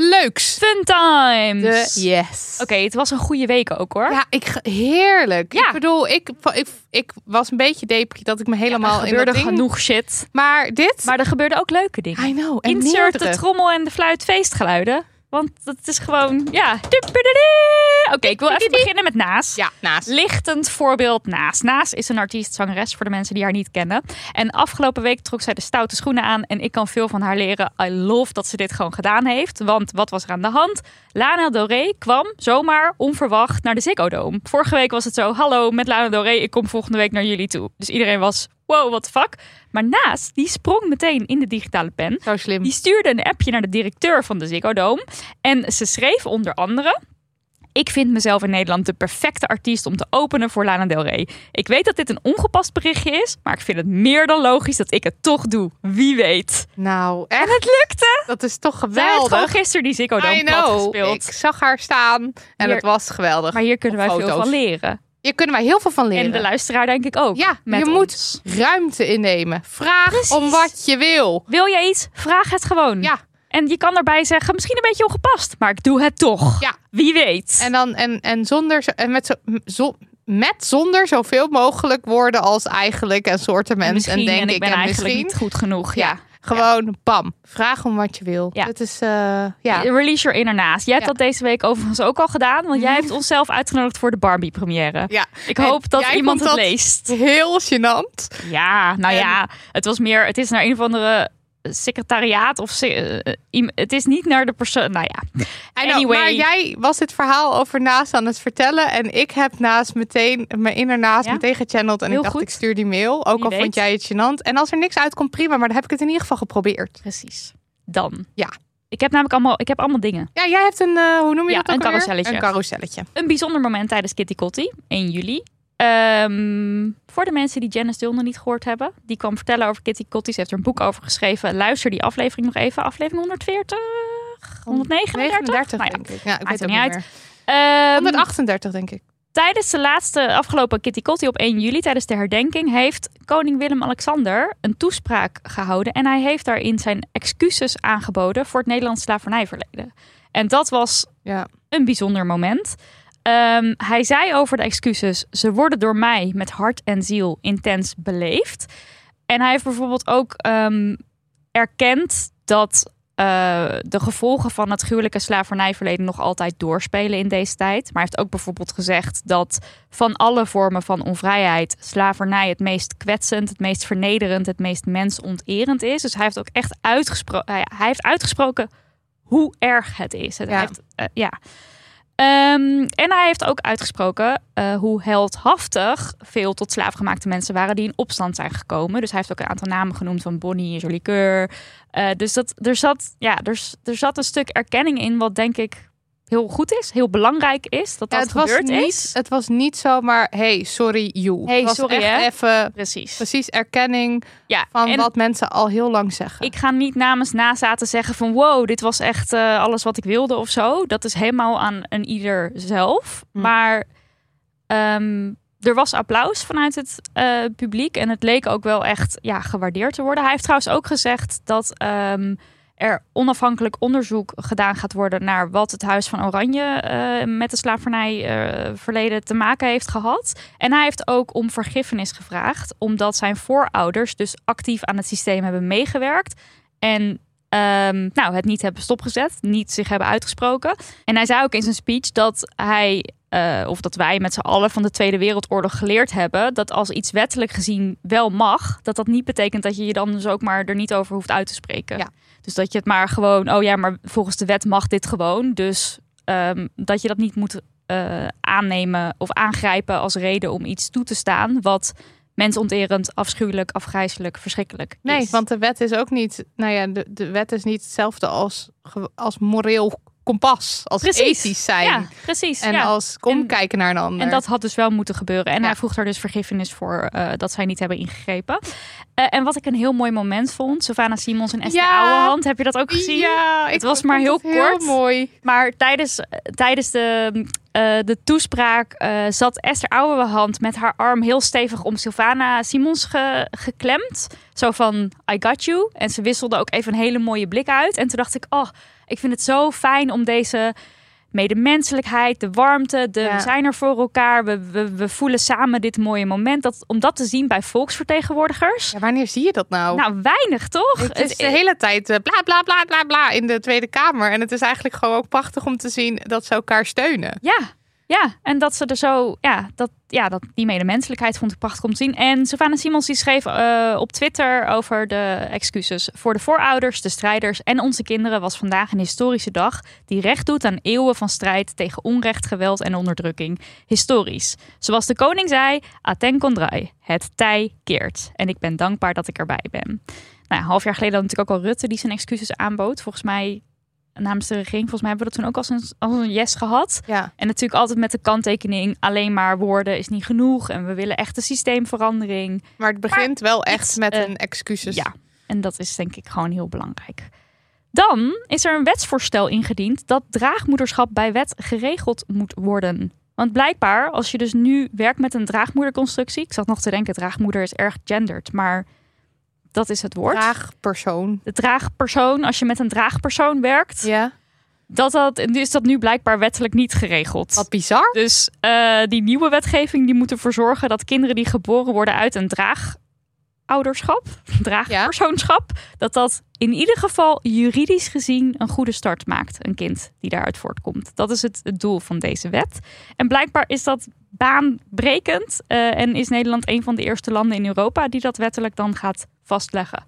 leuks. Fun times! De yes. Oké, het was een goede week ook hoor. Ja, ik, heerlijk. Ja. Ik bedoel, ik, ik, ik was een beetje depri dat ik me helemaal er in gebeurde ding... genoeg shit. Maar dit... Maar er gebeurden ook leuke dingen. I know. En Insert de trommel en de fluit feestgeluiden. Want dat is gewoon, ja. Oké, ik wil even beginnen met Naas. Ja, naast. Lichtend voorbeeld Naas. Naas is een artiest, zangeres voor de mensen die haar niet kennen. En afgelopen week trok zij de stoute schoenen aan. En ik kan veel van haar leren. I love dat ze dit gewoon gedaan heeft. Want wat was er aan de hand? Lana Del Rey kwam zomaar onverwacht naar de Ziggo Dome. Vorige week was het zo, hallo met Lana Del Rey. Ik kom volgende week naar jullie toe. Dus iedereen was, wow, what the fuck. Maar Naas, die sprong meteen in de digitale pen. Zo slim. Die stuurde een appje naar de directeur van de Ziggo Dome. En ze schreef onder andere... Ik vind mezelf in Nederland de perfecte artiest om te openen voor Lana Del Rey. Ik weet dat dit een ongepast berichtje is, maar ik vind het meer dan logisch dat ik het toch doe. Wie weet. Nou, En het lukte! Dat is toch Zij heeft geweldig. gewoon gisteren die Ziggo Dome gespeeld. Ik zag haar staan en Hier- het was geweldig. Maar hier kunnen wij veel van leren. Hier kunnen wij heel veel van leren. En de luisteraar denk ik ook. Ja, je ons. moet ruimte innemen. Vraag Precies. om wat je wil. Wil je iets? Vraag het gewoon. Ja. En je kan erbij zeggen, misschien een beetje ongepast, maar ik doe het toch. Ja. Wie weet. En, dan, en, en, zonder, zo- en met, zo, zo, met zonder zoveel mogelijk woorden als eigenlijk en soorten En mensen. En denk en ik ik ben en eigenlijk misschien. niet goed genoeg. Ja. Ja, gewoon bam. Vraag om wat je wil. Ja. Het is, eh, ja. Release your inner naast. Jij hebt Ja. dat deze week overigens ook al gedaan. Want jij hebt onszelf uitgenodigd voor de Barbie première. ja. Ik En hoop dat iemand het dat leest. Heel gênant. Ja, nou En- ja. Het was meer, het is naar een of andere secretariaat of se- eh, iem- het is niet naar de persoon. Nou ja, know, Anyway. Maar jij was dit verhaal over naast aan het vertellen. En ik heb naast meteen, mijn innernaast Ja. meteen gechanneld. En Heel ik dacht, goed. ik stuur die mail. Ook Wie al weet. vond jij het gênant. En als er niks uitkomt, prima. Maar dan heb ik het in ieder geval geprobeerd. precies. Dan. Ja. Ik heb namelijk allemaal, ik heb allemaal dingen. Ja, jij hebt een, eh, hoe noem je Ja, dat ook een alweer? carouselletje. Een carouselletje. Een bijzonder moment tijdens Kitty Kotti, 1 juli. Ehm, voor de mensen die Janice Dill nog niet gehoord hebben, die kwam vertellen over Kitty Kotti. Ze heeft er een boek over geschreven. Luister die aflevering nog even. Aflevering 140, 139. 39, Nou ja, denk ik. Ja, ik maakt weet het niet niet uit. meer. Ehm, 138, denk ik. Tijdens de laatste afgelopen Kitty Kotti op 1 juli, tijdens de herdenking, heeft koning Willem-Alexander een toespraak gehouden. En hij heeft daarin zijn excuses aangeboden voor het Nederlands slavernijverleden. En dat was Ja. een bijzonder moment. Ehm, hij zei over de excuses: ze worden door mij met hart en ziel intens beleefd. En hij heeft bijvoorbeeld ook ehm, erkend dat eh, de gevolgen van het gruwelijke slavernijverleden nog altijd doorspelen in deze tijd. Maar hij heeft ook bijvoorbeeld gezegd dat van alle vormen van onvrijheid slavernij het meest kwetsend, het meest vernederend, het meest mensonterend is. Dus hij heeft ook echt uitgesproken, hij heeft uitgesproken hoe erg het is. Het Ja. heeft, eh, ja. Ehm, en hij heeft ook uitgesproken eh, hoe heldhaftig veel tot slaafgemaakte mensen waren die in opstand zijn gekomen. Dus hij heeft ook een aantal namen genoemd van Bonnie en Jolie. Eh, dus dat, er, zat, ja, er zat een stuk erkenning in wat denk ik heel goed is, heel belangrijk is. Dat Ja, dat het, was niet, is. het was niet zomaar, hey, sorry, you. Hey, het was sorry, echt hè? even Precies. precies erkenning Ja, van wat mensen al heel lang zeggen. ik ga niet namens nazaten zeggen van wow, dit was echt eh, alles wat ik wilde of zo. Dat is helemaal aan een ieder zelf. Hm. Maar ehm, er was applaus vanuit het eh, publiek en het leek ook wel echt ja, gewaardeerd te worden. Hij heeft trouwens ook gezegd dat ehm, er onafhankelijk onderzoek gedaan gaat worden naar wat het Huis van Oranje eh, met de slavernijverleden te maken heeft gehad. En hij heeft ook om vergiffenis gevraagd, omdat zijn voorouders dus actief aan het systeem hebben meegewerkt. En ehm, nou, het niet hebben stopgezet, niet zich hebben uitgesproken. En hij zei ook in zijn speech dat hij, eh, of dat wij met z'n allen van de Tweede Wereldoorlog geleerd hebben, dat als iets wettelijk gezien wel mag, dat dat niet betekent dat je je dan dus ook maar er niet over hoeft uit te spreken. Ja. Dus dat je het maar gewoon, oh ja, maar volgens de wet mag dit gewoon. Dus ehm, dat je dat niet moet eh, aannemen of aangrijpen als reden om iets toe te staan wat mensonterend, afschuwelijk, afgrijzelijk, verschrikkelijk nee, is. want de wet is ook niet, nou ja, de, de wet is niet hetzelfde als, als moreel kompas, als Precies. ethisch zijn. ja, precies. En ja. als omkijken naar een ander. En dat had dus wel moeten gebeuren. En Ja. hij vroeg daar dus vergiffenis voor eh, dat zij niet hebben ingegrepen. Eh, en wat ik een heel mooi moment vond, Savannah Simons en Esther Ja. Ouwehand, heb je dat ook gezien? Ja, ik Het was maar heel kort. mooi. Maar tijdens, eh, tijdens de, de toespraak zat Esther Ouwehand met haar arm heel stevig om Sylvana Simons ge- geklemd. Zo van, I got you. En ze wisselde ook even een hele mooie blik uit. En toen dacht ik, oh, ik vind het zo fijn om deze medemenselijkheid, de warmte, de, Ja. we zijn er voor elkaar. We, we, we voelen samen dit mooie moment. Dat, om dat te zien bij volksvertegenwoordigers. Ja, wanneer zie je dat nou? Nou, weinig toch? het is de hele tijd eh, bla bla bla bla bla in de Tweede Kamer. En het is eigenlijk gewoon ook prachtig om te zien dat ze elkaar steunen. Ja, ja. En dat ze er zo, ja, dat, ja, dat die medemenselijkheid vond ik prachtig om te zien. En Savannah Simons die schreef eh, op Twitter over de excuses. Voor de voorouders, de strijders en onze kinderen was vandaag een historische dag die recht doet aan eeuwen van strijd tegen onrecht, geweld en onderdrukking. Historisch. Zoals de koning zei, Aten Kondrai, het tij keert. En ik ben dankbaar dat ik erbij ben. Nou, half jaar geleden had natuurlijk ook al Rutte die zijn excuses aanbood. Volgens mij namens de regering. Volgens mij hebben we dat toen ook als een, als een yes gehad. Ja. En natuurlijk altijd met de kanttekening, alleen maar woorden is niet genoeg. En we willen echt een systeemverandering. Maar het begint wel echt iets, met eh, een excuses. Ja, en dat is denk ik gewoon heel belangrijk. Dan is er een wetsvoorstel ingediend dat draagmoederschap bij wet geregeld moet worden. Want blijkbaar, als je dus nu werkt met een draagmoederconstructie... Ik zat nog te denken, draagmoeder is erg gendered, maar dat is het woord. Draagpersoon. De draagpersoon, als je met een draagpersoon werkt... Ja. Dat, dat, is dat nu blijkbaar wettelijk niet geregeld. Wat bizar. Dus eh, die nieuwe wetgeving die moet ervoor zorgen dat kinderen die geboren worden uit een draagouderschap, draagpersoonschap, dat dat in ieder geval juridisch gezien een goede start maakt. Een kind die daaruit voortkomt. Dat is het, het doel van deze wet. En blijkbaar is dat baanbrekend eh, en is Nederland een van de eerste landen in Europa die dat wettelijk dan gaat vastleggen.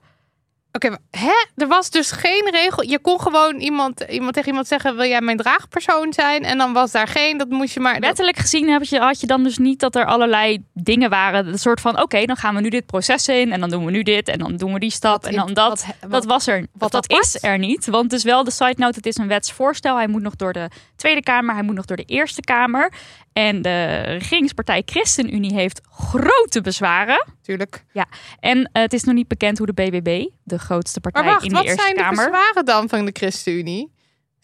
Oké, hè? Er was dus geen regel. Je kon gewoon iemand, iemand tegen iemand zeggen: wil jij mijn draagpersoon zijn? En dan was daar geen. Dat moest je maar. Wettelijk gezien heb je, had je dan dus niet dat er allerlei dingen waren. Een soort van, oké, dan gaan we nu dit proces in. En dan doen we nu dit. En dan doen we die stap. Wat en dan in- dat. wat- wat- dat was er. wat dat apart. is er niet. Want het is wel de side note, het is een wetsvoorstel. Hij moet nog door de Tweede Kamer. Hij moet nog door de Eerste Kamer. En de regeringspartij ChristenUnie heeft grote bezwaren. Natuurlijk. En eh, het is nog niet bekend hoe de BBB, de grootste partij wacht, in de wat Eerste zijn de Kamer... bezwaren dan van de ChristenUnie?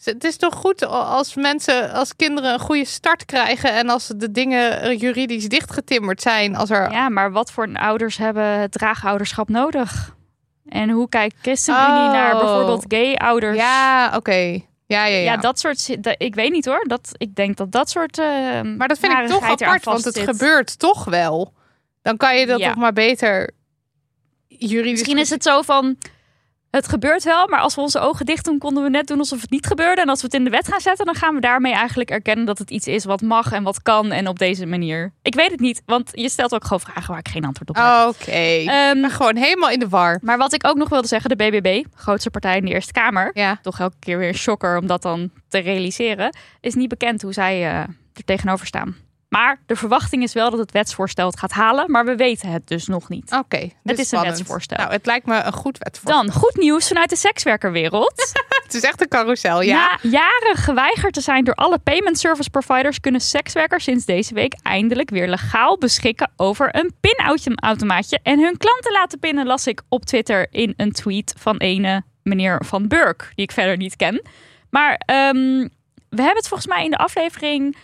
Het is toch goed als mensen, als kinderen een goede start krijgen en als de dingen juridisch dichtgetimmerd zijn, als er. Ja, maar wat voor ouders hebben het draagouderschap nodig? En hoe kijkt ChristenUnie Oh. naar bijvoorbeeld gay-ouders? Ja, oké. Ja, ja, ja. Ja, dat soort. dat- Ik weet niet hoor. Dat, ik denk dat dat soort. eh, maar dat vind ik toch apart, want het gebeurt toch wel. Dan kan je dat Ja. toch maar beter juridisch. Misschien is het zo van. Het gebeurt wel, maar als we onze ogen dicht doen, konden we net doen alsof het niet gebeurde. En als we het in de wet gaan zetten, dan gaan we daarmee eigenlijk erkennen dat het iets is wat mag en wat kan. En op deze manier. Ik weet het niet, want je stelt ook gewoon vragen waar ik geen antwoord op heb. Oké. Ehm, gewoon helemaal in de war. maar wat ik ook nog wilde zeggen, de BBB, grootste partij in de Eerste Kamer. Ja. toch elke keer weer een shocker om dat dan te realiseren. Is niet bekend hoe zij eh, er tegenover staan. Maar de verwachting is wel dat het wetsvoorstel het gaat halen, maar we weten het dus nog niet. Oké. Het dus is een wetsvoorstel. Nou, het lijkt me een goed wetsvoorstel. Dan goed nieuws vanuit de sekswerkerwereld. Het is echt een carousel, ja. Na jaren geweigerd te zijn door alle payment service providers, kunnen sekswerkers sinds deze week eindelijk weer legaal beschikken over een pinautomaatje en hun klanten laten pinnen, las ik op Twitter in een tweet van ene meneer Van Burk, die ik verder niet ken. Maar ehm, we hebben het volgens mij in de aflevering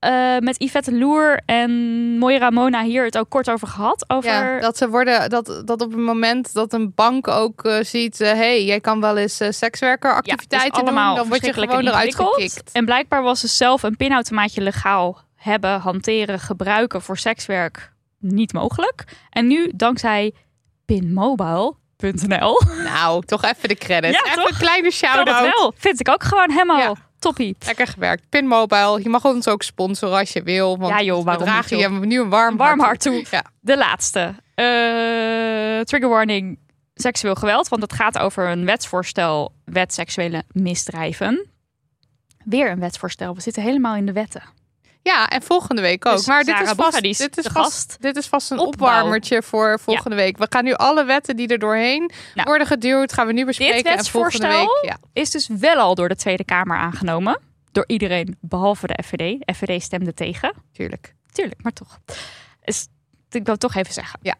eh, met Yvette Loer en Moira Mona hier het ook kort over gehad. Over Ja, dat ze worden dat, dat op het moment dat een bank ook eh, ziet, hé, hey, jij kan wel eens eh, sekswerkeractiviteiten dus allemaal doen, dan word je gewoon eruit gekikt. En blijkbaar was ze zelf een pinautomaatje legaal hebben, hanteren, gebruiken voor sekswerk niet mogelijk. En nu, dankzij pinmobile.nl, Nou, toch even de credits. Ja, even toch? een kleine shout-out. Vind ik ook gewoon helemaal Ja. Toppie. Lekker gewerkt. Pinmobile. Je mag ons ook sponsoren als je wil. Want Ja, joh, waarom niet, je nu een warm, Een warm hart toe. Ja. De laatste. Eh, trigger warning. Seksueel geweld. Want het gaat over een wetsvoorstel. Wet seksuele misdrijven. Weer een wetsvoorstel. We zitten helemaal in de wetten. Ja, en volgende week ook. Dus maar dit Sarah is, vast, dit, is vast, gast. dit is vast een Opbouw. opwarmertje voor volgende week. We gaan nu alle wetten die er doorheen Nou, worden geduwd, gaan we nu bespreken. en volgende week, ja. is dus wel al door de Tweede Kamer aangenomen. Door iedereen behalve de FVD. FVD stemde tegen. Tuurlijk. Tuurlijk, maar toch. Dus, ik wil het toch even zeggen. Ja.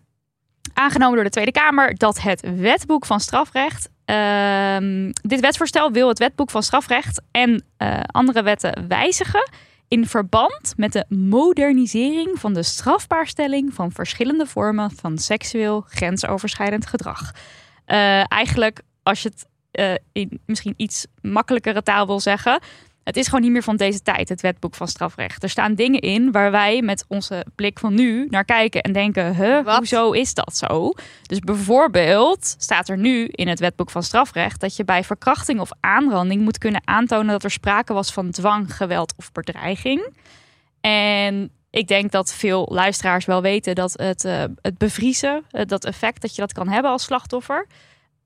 Aangenomen door de Tweede Kamer dat het wetboek van strafrecht. ehm, dit wetsvoorstel wil het wetboek van strafrecht en eh, andere wetten wijzigen. In verband met de modernisering van de strafbaarstelling van verschillende vormen van seksueel grensoverschrijdend gedrag. Eh, eigenlijk, als je het eh, in misschien iets makkelijkere taal wil zeggen. Het is gewoon niet meer van deze tijd, het wetboek van strafrecht. Er staan dingen in waar wij met onze blik van nu naar kijken en denken: huh, Wat? hoezo is dat zo? Dus bijvoorbeeld staat er nu in het wetboek van strafrecht dat je bij verkrachting of aanranding moet kunnen aantonen dat er sprake was van dwang, geweld of bedreiging. En ik denk dat veel luisteraars wel weten dat het, eh, het bevriezen, eh, dat effect dat je dat kan hebben als slachtoffer.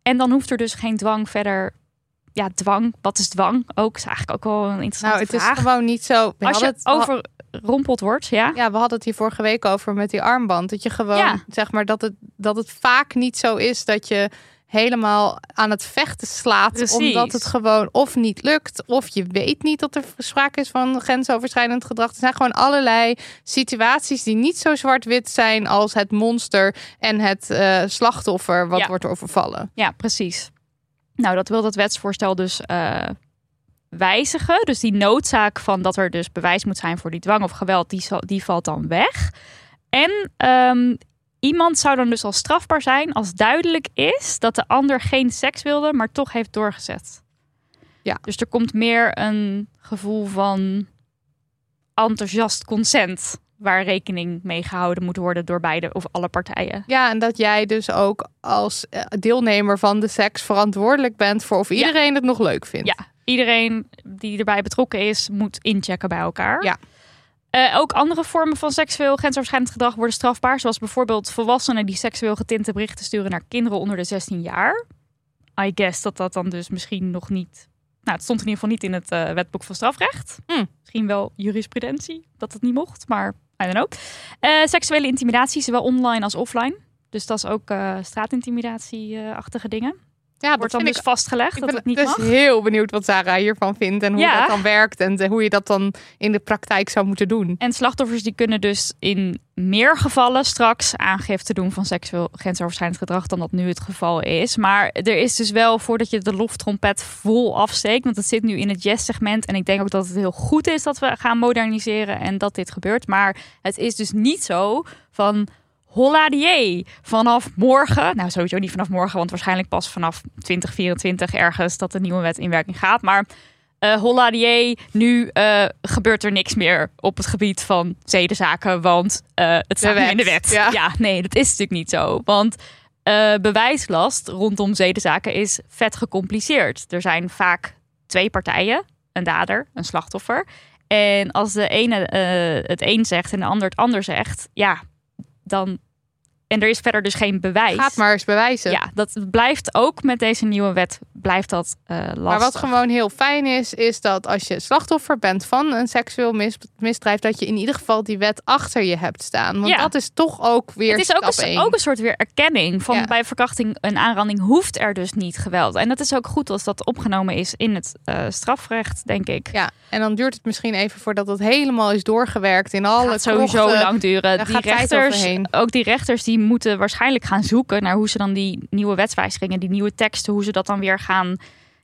En dan hoeft er dus geen dwang verder. Ja, dwang. Wat is dwang? Ook is eigenlijk ook wel een interessante Nou, het is vraag. gewoon niet zo. We Als je het overrompeld wordt, ja. Ja, we hadden het hier vorige week over met die armband. Dat je gewoon, Ja. zeg maar, dat het, dat het vaak niet zo is dat je helemaal aan het vechten slaat. Precies. Omdat het gewoon of niet lukt, of je weet niet dat er sprake is van grensoverschrijdend gedrag. Er zijn gewoon allerlei situaties die niet zo zwart-wit zijn als het monster en het eh, slachtoffer wat Ja. wordt overvallen. Ja, precies. Nou, dat wil dat wetsvoorstel dus eh, wijzigen. Dus die noodzaak van dat er dus bewijs moet zijn voor die dwang of geweld, die, zal, die valt dan weg. En ehm, iemand zou dan dus al strafbaar zijn als duidelijk is dat de ander geen seks wilde, maar toch heeft doorgezet. Ja. Dus er komt meer een gevoel van enthousiast consent. Waar rekening mee gehouden moet worden door beide of alle partijen. Ja, en dat jij dus ook als eh, deelnemer van de seks verantwoordelijk bent voor of Ja. iedereen het nog leuk vindt. Ja, iedereen die erbij betrokken is, moet inchecken bij elkaar. Ja. Eh, ook andere vormen van seksueel grensoverschrijdend gedrag worden strafbaar. Zoals bijvoorbeeld volwassenen die seksueel getinte berichten sturen naar kinderen onder de 16 jaar. I guess dat dat dan dus misschien nog niet... Nou, het stond in ieder geval niet in het eh, wetboek van strafrecht. Hmm. Misschien wel jurisprudentie, dat het niet mocht, maar I don't know. Seksuele intimidatie, zowel online als offline. Dus dat is ook eh straatintimidatie-achtige dingen. Ja, Wordt dan dus ik vastgelegd Ik dat ben het niet dus mag. heel benieuwd wat Sarah hiervan vindt en hoe Ja. dat dan werkt en hoe je dat dan in de praktijk zou moeten doen. En slachtoffers die kunnen dus in meer gevallen straks aangifte doen van seksueel grensoverschrijdend gedrag dan dat nu het geval is. Maar er is dus wel, voordat je de loftrompet vol afsteekt, want het zit nu in het yes-segment. En ik denk ook dat het heel goed is dat we gaan moderniseren en dat dit gebeurt. Maar het is dus niet zo van holla die vanaf morgen. Nou, sowieso niet vanaf morgen, want waarschijnlijk pas vanaf 2024 ergens dat de nieuwe wet in werking gaat. Maar eh holla die nu eh, gebeurt er niks meer op het gebied van zedenzaken, want eh, het staat in de wet. ja. nee, dat is natuurlijk niet zo. Want bewijslast rondom zedenzaken is vet gecompliceerd. Er zijn vaak twee partijen, een dader, een slachtoffer. En als de ene het een zegt en de ander het ander zegt, ja, dan. En er is verder dus geen bewijs. Gaat maar eens bewijzen. Ja, dat blijft ook met deze nieuwe wet blijft dat eh lastig. Maar wat gewoon heel fijn is, is dat als je slachtoffer bent van een seksueel mis- misdrijf, dat je in ieder geval die wet achter je hebt staan. Want Ja. dat is toch ook weer het is ook een, ook een soort weer erkenning van Ja. bij verkrachting en aanranding hoeft er dus niet geweld. En dat is ook goed als dat opgenomen is in het eh, strafrecht, denk ik. Ja, en dan duurt het misschien even voordat het helemaal is doorgewerkt in alle gaat sowieso lang duren. Die rechters, ook die rechters, die moeten waarschijnlijk gaan zoeken naar hoe ze dan die nieuwe wetswijzigingen, die nieuwe teksten, hoe ze dat dan weer gaan,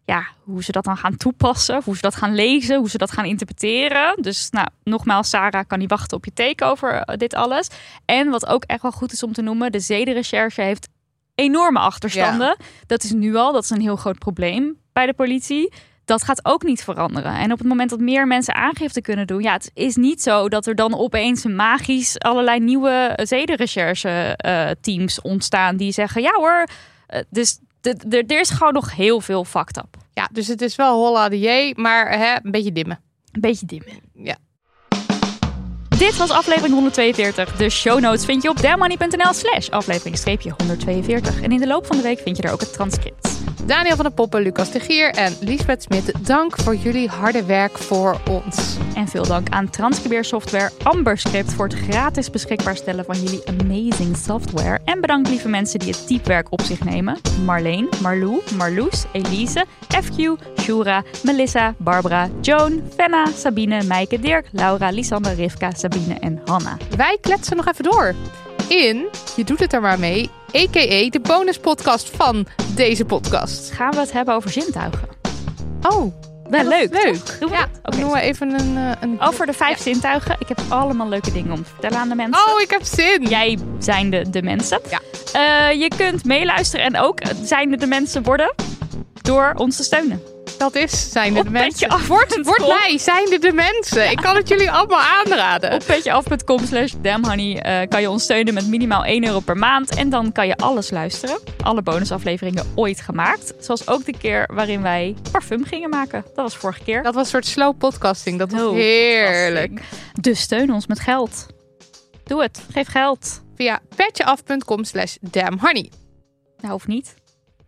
ja, hoe ze dat dan gaan toepassen, hoe ze dat gaan lezen, hoe ze dat gaan interpreteren. Dus, nou, nogmaals, Sarah kan niet wachten op je take over eh, dit alles. En wat ook echt wel goed is om te noemen, de zedenrecherche heeft enorme achterstanden. Dat is nu al, dat is een heel groot probleem bij de politie. Dat gaat ook niet veranderen. En op het moment dat meer mensen aangifte kunnen doen, ja, het is niet zo dat er dan opeens magisch allerlei nieuwe zederecherche-teams ontstaan die zeggen: ja hoor. eh, dus er is gewoon nog heel veel fucked up. Ja, dus het is wel holla de jee, maar hè, een beetje dimmen. Een beetje dimmen. Ja. Dit was aflevering 142. De show notes vind je op dermoney.nl slash aflevering 142. En in de loop van de week vind je er ook het transcript. Daniel van der Poppen, Lucas de Gier en Liesbeth Smit, dank voor jullie harde werk voor ons. En veel dank aan Transcribeer Software Amberscript voor het gratis beschikbaar stellen van jullie amazing software. En bedankt lieve mensen die het typewerk op zich nemen. Marleen, Marlou, Marloes, Elise, FQ, Shura, Melissa, Barbara, Joan, Fenna, Sabine, Meike, Dirk, Laura, Lisander, Rivka, Sabine en Hanna. Wij kletsen nog even door in Je doet het er maar mee, a.k.a. de bonuspodcast van deze podcast. Gaan we het hebben over zintuigen? Oh, Wel leuk. leuk. Doen we Ja, dat? Oké. doen we even een... eh, een... Over de vijf zintuigen. Ik heb allemaal leuke dingen om te vertellen aan de mensen. Oh, ik heb zin. Jij zijn de, de mensen. Ja. Eh, je kunt meeluisteren en ook zijn de mensen worden door ons te steunen. Dat is zijn Op de mensen. petjeaf.com. Word, word mij, zijn de mensen. Ik kan het jullie allemaal aanraden. Op petjeaf.com slash damhoney eh, kan je ons steunen met minimaal 1 euro per maand. En dan kan je alles luisteren. Alle bonusafleveringen ooit gemaakt. Zoals ook de keer waarin wij parfum gingen maken. Dat was vorige keer. Dat was een soort slow podcasting. Dat was heerlijk. Dus steun ons met geld. Doe het. Geef geld. Via petjeaf.com slash damnhoney. Nou, hoeft niet.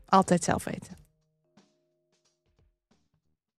Altijd zelf weten.